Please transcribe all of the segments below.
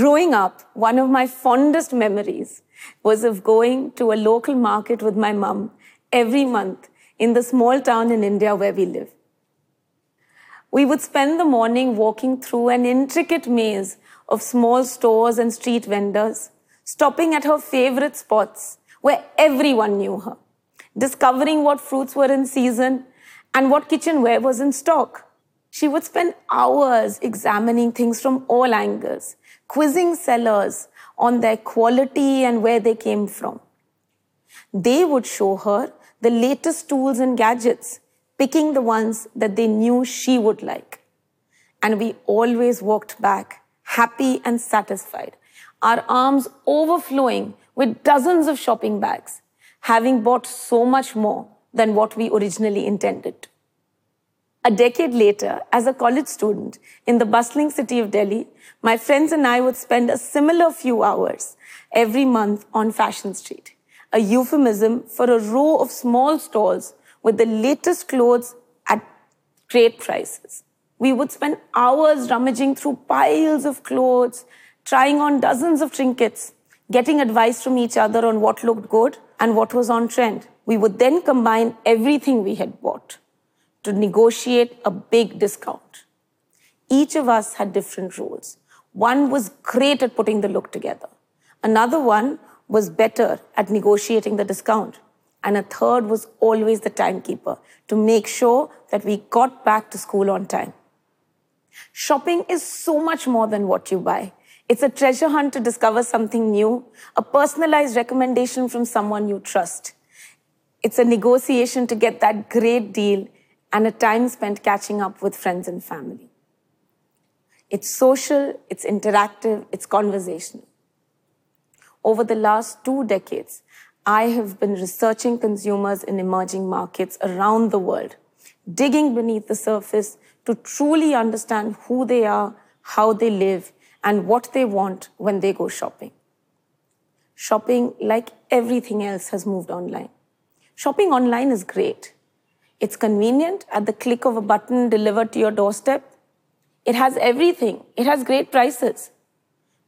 Growing up, one of my fondest memories was of going to a local market with my mum every month in the small town in India where we live. We would spend the morning walking through an intricate maze of small stores and street vendors, stopping at her favorite spots where everyone knew her, discovering what fruits were in season and what kitchenware was in stock. She would spend hours examining things from all angles, quizzing sellers on their quality and where they came from. They would show her the latest tools and gadgets, picking the ones that they knew she would like. And we always walked back, happy and satisfied, our arms overflowing with dozens of shopping bags, having bought so much more than what we originally intended. A decade later, as a college student in the bustling city of Delhi, my friends and I would spend a similar few hours every month on Fashion Street, a euphemism for a row of small stalls with the latest clothes at great prices. We would spend hours rummaging through piles of clothes, trying on dozens of trinkets, getting advice from each other on what looked good and what was on trend. We would then combine everything we had bought to negotiate a big discount. Each of us had different roles. One was great at putting the look together. Another one was better at negotiating the discount. And a third was always the timekeeper to make sure that we got back to school on time. Shopping is so much more than what you buy. It's a treasure hunt to discover something new, a personalized recommendation from someone you trust. It's a negotiation to get that great deal and a time spent catching up with friends and family. It's social, it's interactive, it's conversational. Over the last two decades, I have been researching consumers in emerging markets around the world, digging beneath the surface to truly understand who they are, how they live, and what they want when they go shopping. Shopping, like everything else, has moved online. Shopping online is great. It's convenient at the click of a button delivered to your doorstep. It has everything. It has great prices.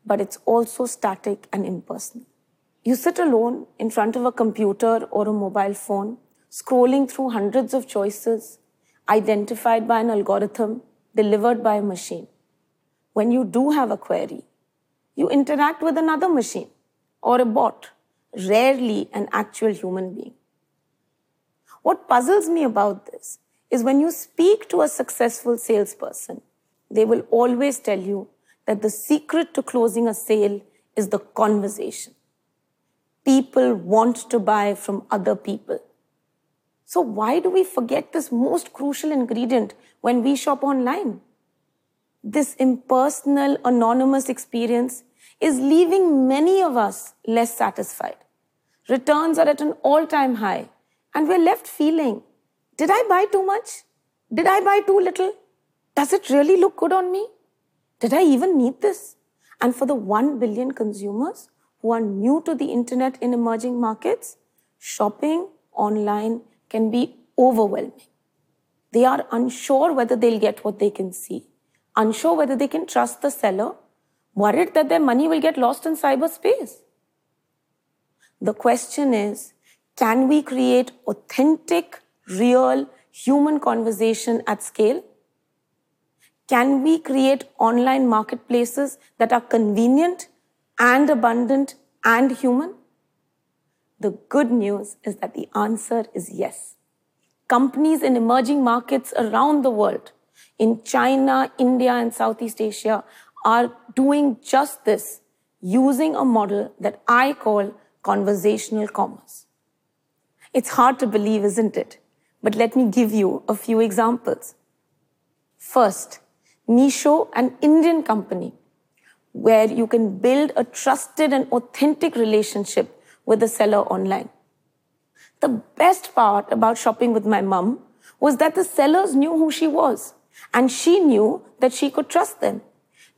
But it's also static and impersonal. You sit alone in front of a computer or a mobile phone, scrolling through hundreds of choices, identified by an algorithm, delivered by a machine. When you do have a query, you interact with another machine or a bot, rarely an actual human being. What puzzles me about this is when you speak to a successful salesperson, they will always tell you that the secret to closing a sale is the conversation. People want to buy from other people. So, why do we forget this most crucial ingredient when we shop online? This impersonal, anonymous experience is leaving many of us less satisfied. Returns are at an all time high and we're left feeling, did I buy too much? Did I buy too little? Does it really look good on me? Did I even need this? And for the 1 billion consumers who are new to the internet in emerging markets, shopping online can be overwhelming. They are unsure whether they'll get what they can see, unsure whether they can trust the seller, worried that their money will get lost in cyberspace. The question is, can we create authentic, real human conversation at scale? Can we create online marketplaces that are convenient and abundant and human? The good news is that the answer is yes. Companies in emerging markets around the world, in China, India, and Southeast Asia, are doing just this using a model that I call conversational commerce. It's hard to believe, isn't it? But let me give you a few examples. First, Meesho, an Indian company, where you can build a trusted and authentic relationship with the seller online. The best part about shopping with my mum was that the sellers knew who she was and she knew that she could trust them.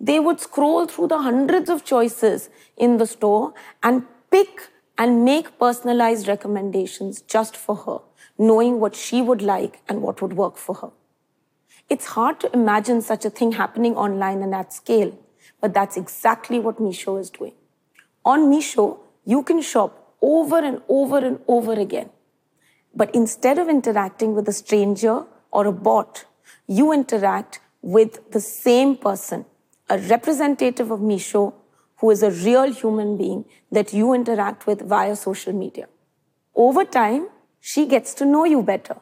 They would scroll through the hundreds of choices in the store and pick and make personalized recommendations just for her, knowing what she would like and what would work for her. It's hard to imagine such a thing happening online and at scale, but that's exactly what Meesho is doing. On Meesho, you can shop over and over and over again. But instead of interacting with a stranger or a bot, you interact with the same person, a representative of Meesho who is a real human being that you interact with via social media. Over time, she gets to know you better.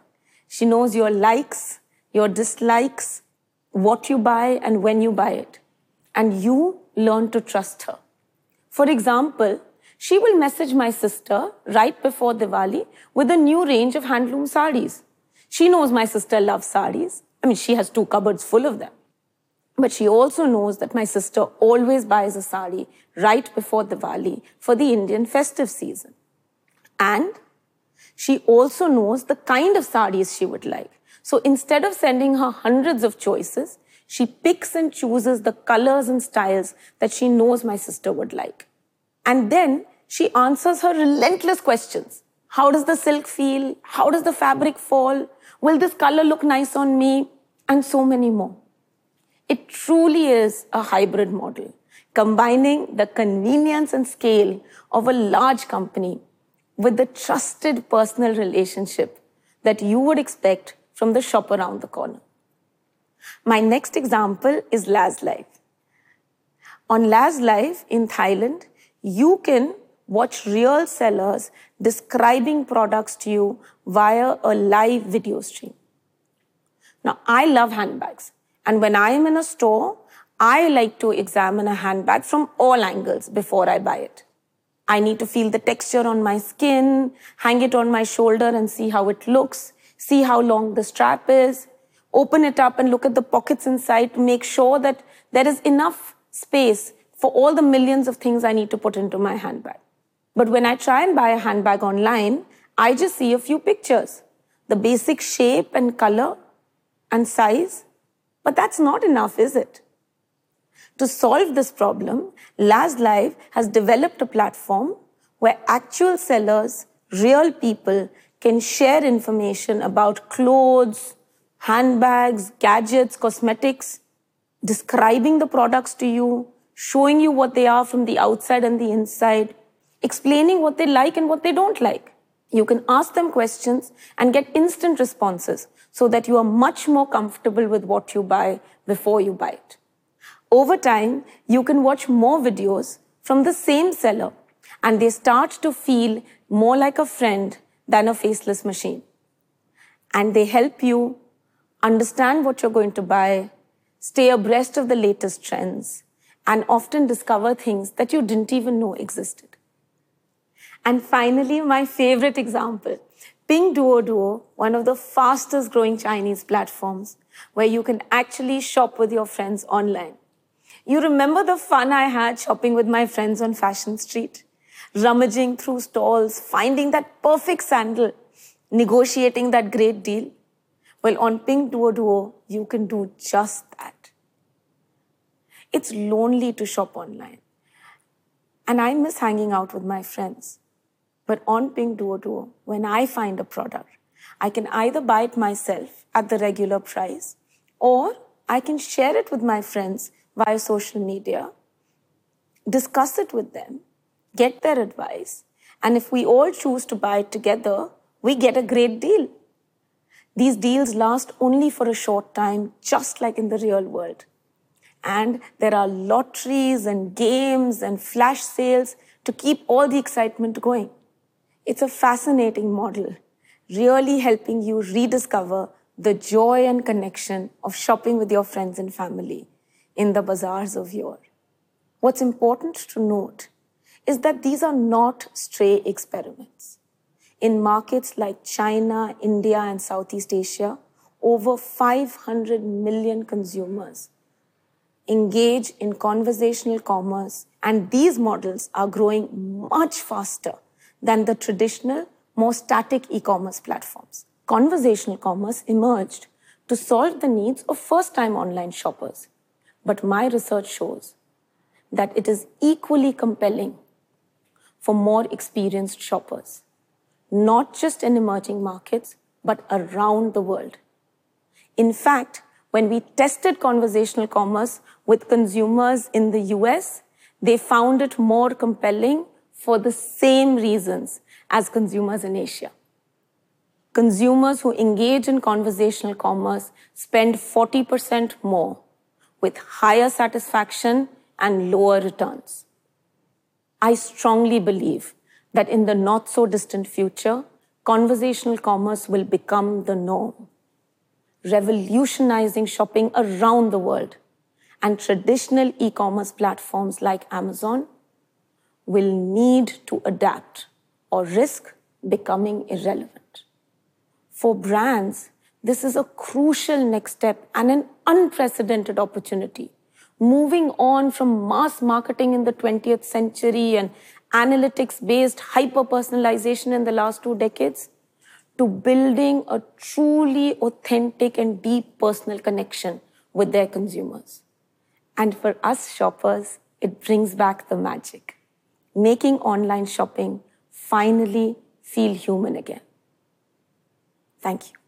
She knows your likes, your dislikes, what you buy, and when you buy it. And you learn to trust her. For example, she will message my sister right before Diwali with a new range of handloom saris. She knows my sister loves saris. I mean, she has two cupboards full of them. But she also knows that my sister always buys a sari right before Diwali for the Indian festive season. And she also knows the kind of saris she would like. So instead of sending her hundreds of choices, she picks and chooses the colors and styles that she knows my sister would like. And then she answers her relentless questions. How does the silk feel? How does the fabric fall? Will this color look nice on me? And so many more. It truly is a hybrid model, combining the convenience and scale of a large company with the trusted personal relationship that you would expect from the shop around the corner. My next example is Laz Live. On Laz Live in Thailand, you can watch real sellers describing products to you via a live video stream. Now, I love handbags. And when I am in a store, I like to examine a handbag from all angles before I buy it. I need to feel the texture on my skin, hang it on my shoulder and see how it looks, see how long the strap is, open it up and look at the pockets inside to make sure that there is enough space for all the millions of things I need to put into my handbag. But when I try and buy a handbag online, I just see a few pictures, the basic shape and color and size. But that's not enough, is it? To solve this problem, Laz Live has developed a platform where actual sellers, real people, can share information about clothes, handbags, gadgets, cosmetics, describing the products to you, showing you what they are from the outside and the inside, explaining what they like and what they don't like. You can ask them questions and get instant responses so that you are much more comfortable with what you buy before you buy it. Over time, you can watch more videos from the same seller and they start to feel more like a friend than a faceless machine. And they help you understand what you're going to buy, stay abreast of the latest trends, and often discover things that you didn't even know existed. And finally, my favorite example, Pinduoduo, one of the fastest growing Chinese platforms where you can actually shop with your friends online. You remember the fun I had shopping with my friends on Fashion Street? Rummaging through stalls, finding that perfect sandal, negotiating that great deal. Well, on Pinduoduo, you can do just that. It's lonely to shop online. And I miss hanging out with my friends. But on Pinduoduo, when I find a product, I can either buy it myself at the regular price or I can share it with my friends via social media, discuss it with them, get their advice, and if we all choose to buy it together, we get a great deal. These deals last only for a short time, just like in the real world. And there are lotteries and games and flash sales to keep all the excitement going. It's a fascinating model, really helping you rediscover the joy and connection of shopping with your friends and family in the bazaars of yore. What's important to note is that these are not stray experiments. In markets like China, India, and Southeast Asia, over 500 million consumers engage in conversational commerce, and these models are growing much faster than the traditional, more static e-commerce platforms. Conversational commerce emerged to solve the needs of first-time online shoppers. But my research shows that it is equally compelling for more experienced shoppers, not just in emerging markets, but around the world. In fact, when we tested conversational commerce with consumers in the US, they found it more compelling for the same reasons as consumers in Asia. Consumers who engage in conversational commerce spend 40% more with higher satisfaction and lower returns. I strongly believe that in the not so distant future, conversational commerce will become the norm, revolutionizing shopping around the world. And traditional e commerce platforms like Amazon will need to adapt or risk becoming irrelevant. For brands, this is a crucial next step and an unprecedented opportunity. Moving on from mass marketing in the 20th century and analytics based hyper personalization in the last two decades to building a truly authentic and deep personal connection with their consumers. And for us shoppers, it brings back the magic, making online shopping finally feel human again. Thank you.